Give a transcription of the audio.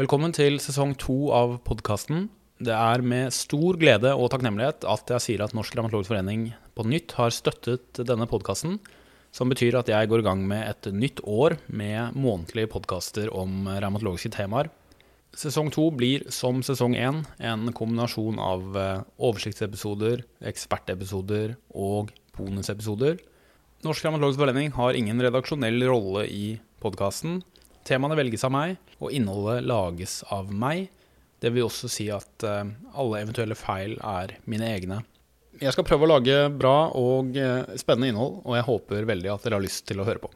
Velkommen til sesong to av podkasten. Det er med stor glede og takknemlighet at jeg sier at Norsk revmatologisk forening på nytt har støttet denne podkasten, som betyr at jeg går i gang med et nytt år med månedlige podkaster om revmatologiske temaer. Sesong to blir som sesong én en kombinasjon av eh, oversiktsepisoder, ekspertepisoder og bonusepisoder. Norsk revmatologisk forening har ingen redaksjonell rolle i podkasten. Temaene velges av meg, og innholdet lages av meg. Det vil også si at eh, alle eventuelle feil er mine egne. Jeg skal prøve å lage bra og eh, spennende innhold, og jeg håper veldig at dere har lyst til å høre på.